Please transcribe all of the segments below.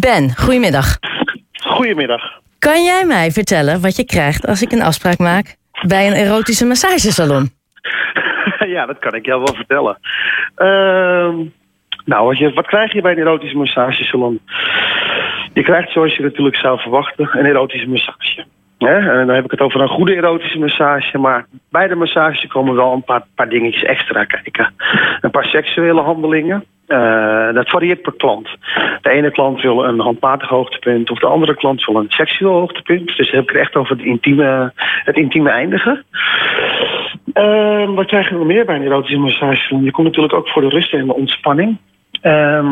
Ben, goedemiddag. Goedemiddag. Kan jij mij vertellen wat je krijgt als ik een afspraak maak bij een erotische massagesalon? ja, dat kan ik jou wel vertellen. Ehm, nou, wat, je, wat krijg je bij een erotische massagesalon? Je krijgt, zoals je natuurlijk zou verwachten, een erotische massage. En dan heb ik het over een goede erotische massage. Maar bij de massage komen wel een paar, paar dingetjes extra kijken. Een paar seksuele handelingen. Uh, dat varieert per klant. De ene klant wil een handmatig hoogtepunt, of de andere klant wil een seksueel hoogtepunt. Dus dan heb ik het echt over het intieme, het intieme eindigen. Uh, wat krijg je nog meer bij een erotische massage? Je komt natuurlijk ook voor de rust en de ontspanning. Uh,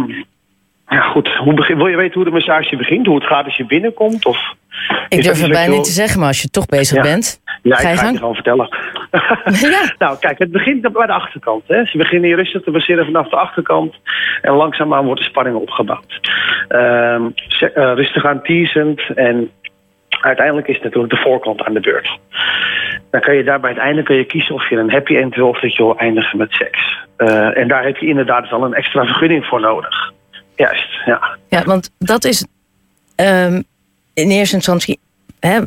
ja, goed. Hoe begin, wil je weten hoe de massage begint? Hoe het gaat als je binnenkomt? Of ik durf het bijna niet te zeggen, maar als je toch bezig bent. Ja, ga ik ga je gewoon vertellen. ja. nou, kijk, het begint bij de achterkant. Hè. Ze beginnen hier rustig te baseren vanaf de achterkant. En langzaamaan wordt de spanning opgebouwd. Uh, rustig aan teasend. En uiteindelijk is het natuurlijk de voorkant aan de beurt. Dan kan je daarbij het einde kun je kiezen of je een happy end wil of dat je wil eindigen met seks. Uh, en daar heb je inderdaad wel een extra vergunning voor nodig. Juist, ja. Ja, want dat is um, in eerste instantie... Hè,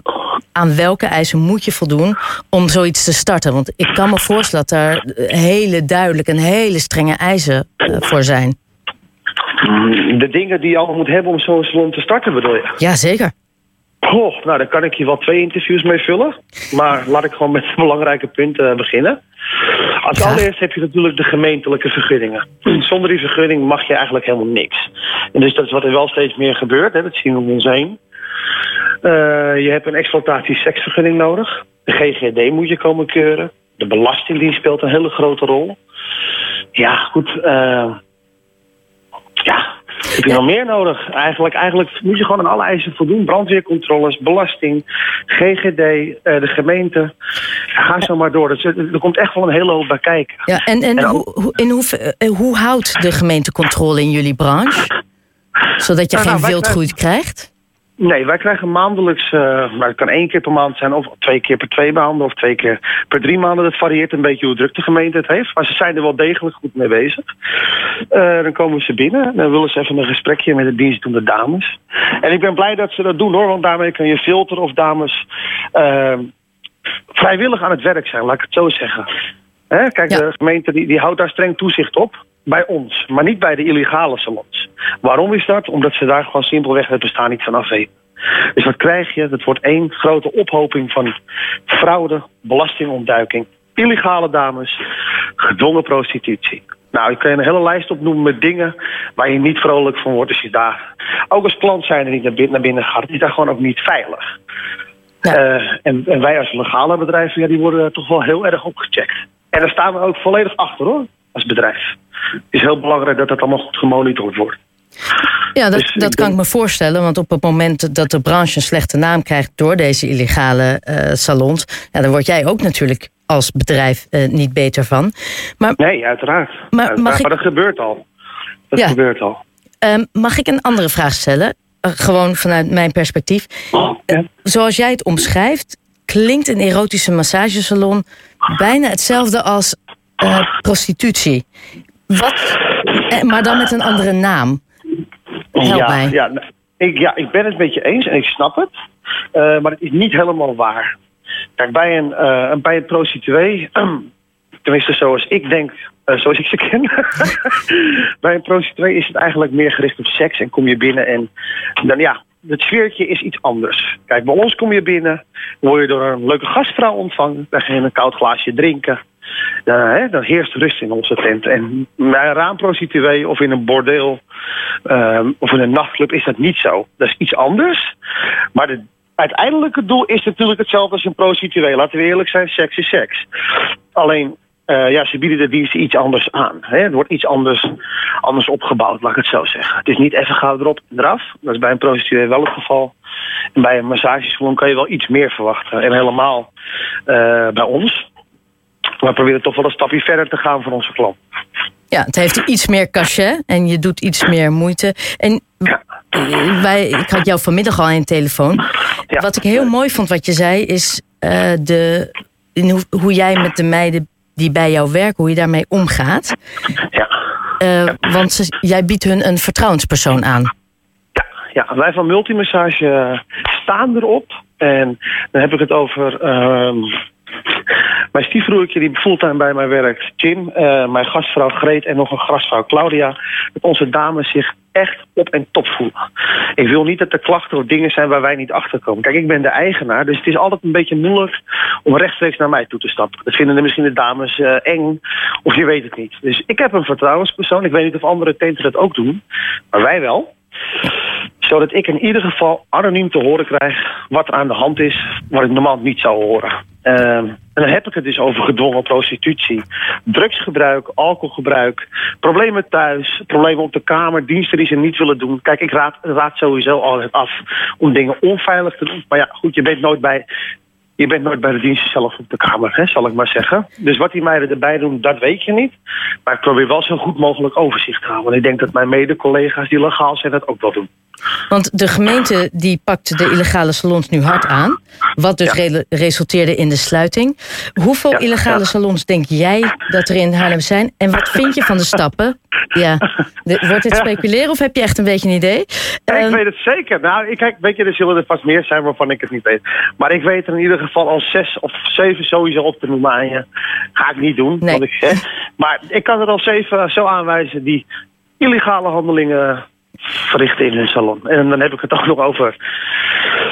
aan welke eisen moet je voldoen om zoiets te starten? Want ik kan me voorstellen dat daar hele duidelijk en hele strenge eisen uh, voor zijn. De dingen die je allemaal moet hebben om zo'n salon te starten, bedoel je? Ja, zeker. Oh, nou, daar kan ik je wel twee interviews mee vullen. Maar laat ik gewoon met de belangrijke punten beginnen. Als allereerst heb je natuurlijk de gemeentelijke vergunningen. Zonder die vergunning mag je eigenlijk helemaal niks. En dus dat is wat er wel steeds meer gebeurt. Hè. Dat zien we om ons heen. Uh, je hebt een exploitatie-seksvergunning nodig. De GGD moet je komen keuren. De Belastingdienst speelt een hele grote rol. Ja, goed. Uh, ja, heb je nog meer nodig? Eigenlijk, eigenlijk moet je gewoon aan alle eisen voldoen. Brandweercontroles, belasting, GGD, uh, de gemeente. Ga zo maar door. er komt echt wel een hele hoop bij kijken. Ja, en en, en hoe, in hoe, hoe houdt de gemeente controle in jullie branche? Zodat je nou, geen nou, wildgroei krijgt? Nee, wij krijgen maandelijks, uh, maar het kan één keer per maand zijn, of twee keer per twee maanden, of twee keer per drie maanden. Dat varieert een beetje hoe druk de gemeente het heeft. Maar ze zijn er wel degelijk goed mee bezig. Uh, dan komen ze binnen, dan willen ze even een gesprekje met de dienstdoende dames. En ik ben blij dat ze dat doen hoor, want daarmee kun je filteren of dames uh, vrijwillig aan het werk zijn, laat ik het zo zeggen. Hè? Kijk, ja. de gemeente die, die houdt daar streng toezicht op bij ons, maar niet bij de illegale salons. Waarom is dat? Omdat ze daar gewoon simpelweg het bestaan niet van af weten. Dus wat krijg je? Dat wordt één grote ophoping van fraude, belastingontduiking, illegale dames, gedwongen prostitutie. Nou, ik kan je een hele lijst opnoemen met dingen waar je niet vrolijk van wordt als je daar... Ook als klant zijn er niet naar binnen, naar binnen gaat. Is daar gewoon ook niet veilig. Ja. Uh, en, en, wij als legale bedrijven, ja, die worden toch wel heel erg opgecheckt. En daar staan we ook volledig achter hoor, als bedrijf. Het is heel belangrijk dat dat allemaal goed gemonitord wordt. Ja, dat, dus dat kan ik me voorstellen. Want op het moment dat de branche een slechte naam krijgt door deze illegale uh, salons, ja, dan word jij ook natuurlijk als bedrijf uh, niet beter van. Maar, nee, uiteraard. Maar, uiteraard. Mag ik... maar dat gebeurt al. Dat ja. gebeurt al. Um, mag ik een andere vraag stellen? Uh, gewoon vanuit mijn perspectief. Oh, ja. Zoals jij het omschrijft, klinkt een erotische massagesalon bijna hetzelfde als prostitutie. Wat, maar dan met een andere naam. Help ja, mij. Ja, ik, ja, ik ben het met je eens en ik snap het. Uh, maar het is niet helemaal waar. Kijk, bij een, uh, bij een prostituee, tenminste zoals ik denk, uh, zoals ik ze ken. bij een prostituee is het eigenlijk meer gericht op seks en kom je binnen en dan ja, het sfeertje is iets anders. Kijk, bij ons kom je binnen, word je door een leuke gastvrouw ontvangen, dan ga je een koud glaasje drinken. Uh, hè, dan heerst rust in onze tent. En bij een raamprostituee of in een bordeel uh, of in een nachtclub is dat niet zo. Dat is iets anders. Maar de uiteindelijke doel is natuurlijk hetzelfde als een prostituee. Laten we eerlijk zijn, seks is seks. Alleen, uh, ja, ze bieden de diensten iets anders aan. Hè? Het wordt iets anders, anders opgebouwd, laat ik het zo zeggen. Het is niet even gauw erop en eraf. Dat is bij een prostituee wel het geval. En bij een massagesalon kan je wel iets meer verwachten. En helemaal uh, bij ons we proberen toch wel een stapje verder te gaan voor onze klant. Ja, het heeft iets meer cachet en je doet iets meer moeite. En ja. wij, ik had jou vanmiddag al aan de telefoon. Ja. Wat ik heel mooi vond wat je zei, is uh, de, hoe, hoe, jij met de meiden die bij jou werken, hoe je daarmee omgaat. Ja. Uh, want ze, jij biedt hun een vertrouwenspersoon aan. Ja, ja, wij van Multimassage staan erop. En dan heb ik het over ehm, mijn stiefbroertje die fulltime bij mij werkt, Jim. eh, mijn gastvrouw Greet en nog een gastvrouw Claudia. Dat onze dames zich echt op en top voelen. Ik wil niet dat er klachten of dingen zijn waar wij niet achter komen. Kijk, ik ben de eigenaar, dus het is altijd een beetje moeilijk om rechtstreeks naar mij toe te stappen. Dat vinden de misschien de dames eh, eng, of je weet het niet. Dus ik heb een vertrouwenspersoon. Ik weet niet of andere tenten dat ook doen, maar wij wel zodat ik in ieder geval anoniem te horen krijg wat er aan de hand is, wat ik normaal niet zou horen. Ehm, en dan heb ik het dus over gedwongen prostitutie, drugsgebruik, alcoholgebruik, problemen thuis, problemen op de kamer, diensten die ze niet willen doen. Kijk, ik raad, raad sowieso altijd af om dingen onveilig te doen. Maar ja, goed, je bent nooit bij je bent nooit bij de diensten zelf op de kamer, hè, zal ik maar zeggen. Dus wat die meiden erbij doen, dat weet je niet. Maar ik probeer wel zo goed mogelijk overzicht te houden. Want ik denk dat mijn mede-collega's die legaal zijn dat ook wel doen. Want de gemeente die pakt de illegale salons nu hard aan. Wat dus Ja. re- resulteerde in de sluiting. Hoeveel Ja, illegale ja. salons denk jij dat er in Haarlem zijn? En wat vind je van de stappen? Ja. De- wordt dit speculeren of heb je echt een beetje een idee? Ik Ehm, weet het zeker. Nou, ik, kijk, weet je, er zullen er vast meer zijn waarvan ik het niet weet. Maar ik weet er in ieder geval al zes of zeven sowieso op te noemen aan je. Ga ik niet doen. Nee. Ik, maar ik kan er al zeven zo aanwijzen die illegale handelingen verrichten in hun salon. En dan heb ik het ook nog over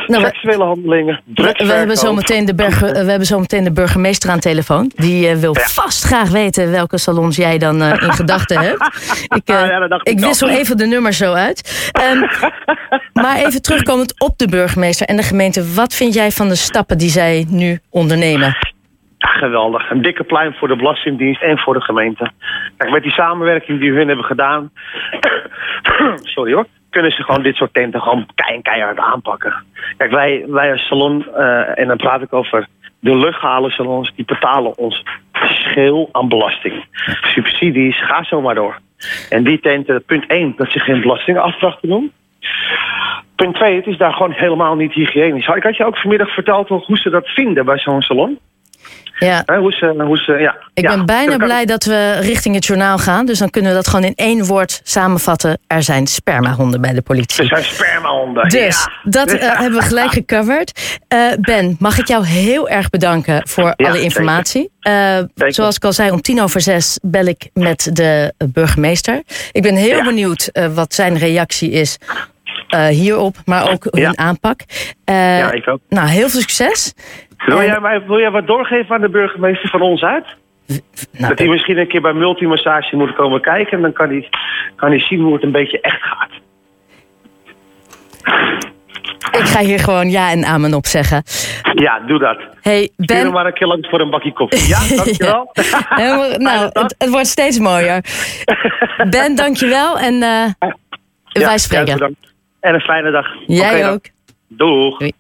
Nou, seksuele handelingen, we, we hebben drugsverkoop. zo meteen de burger, eh, we hebben zo meteen de burgemeester aan telefoon. Die eh, wil Ja. vast graag weten welke salons jij dan eh, in gedachten hebt. Ik, eh, Ja, dat dacht ik ik wissel even de nummers zo uit. Ehm, maar even terugkomend op de burgemeester en de gemeente. Wat vind jij van de stappen die zij nu ondernemen? Geweldig. Een dikke pluim voor de Belastingdienst en voor de gemeente. Kijk, met die samenwerking die hun hebben gedaan... sorry hoor. Kunnen ze gewoon dit soort tenten gewoon kei- keihard aanpakken. Kijk, wij, wij als salon, eh, en dan praat ik over de legale salons, die betalen ons scheel aan belasting. Subsidies, ga zo maar door. En die tenten, punt 1, dat ze geen belastingafdracht doen. Punt 2, het is daar gewoon helemaal niet hygiënisch. Ik had je ook vanmiddag verteld hoe ze dat vinden bij zo'n salon. Ja, Hè, hoe ze, hoe ze, ja. ik Ja, ben bijna blij dat we richting het journaal gaan. Dus dan kunnen we dat gewoon in één woord samenvatten. Er zijn spermahonden bij de politie. zijn spermahonden. Dus ja. dat eh, hebben we gelijk gecoverd. Eh, ben, mag ik jou heel erg bedanken voor Ja, alle informatie. Zeker. zoals ik al zei, om tien over zes bel ik met de burgemeester. Ik ben heel benieuwd wat zijn reactie is hierop, maar ook hun aanpak. Ja, ik ook. Nou, heel veel succes. Wil jij, mij, wil jij wat doorgeven aan de burgemeester van ons uit? Nou, dat hij misschien een keer bij multimassage moet komen kijken... en dan kan hij, kan hij zien hoe het een beetje echt gaat. ik ga hier gewoon ja en amen op zeggen. Ja, doe dat. Hey, Stuur hem Ben. maar een keer langs voor een bakje koffie. Ja, dankjewel. Nou, het, het wordt steeds mooier. Ben, dankjewel. En Ja, wij spreken. en een fijne dag. Jij ook. Doeg. Doei.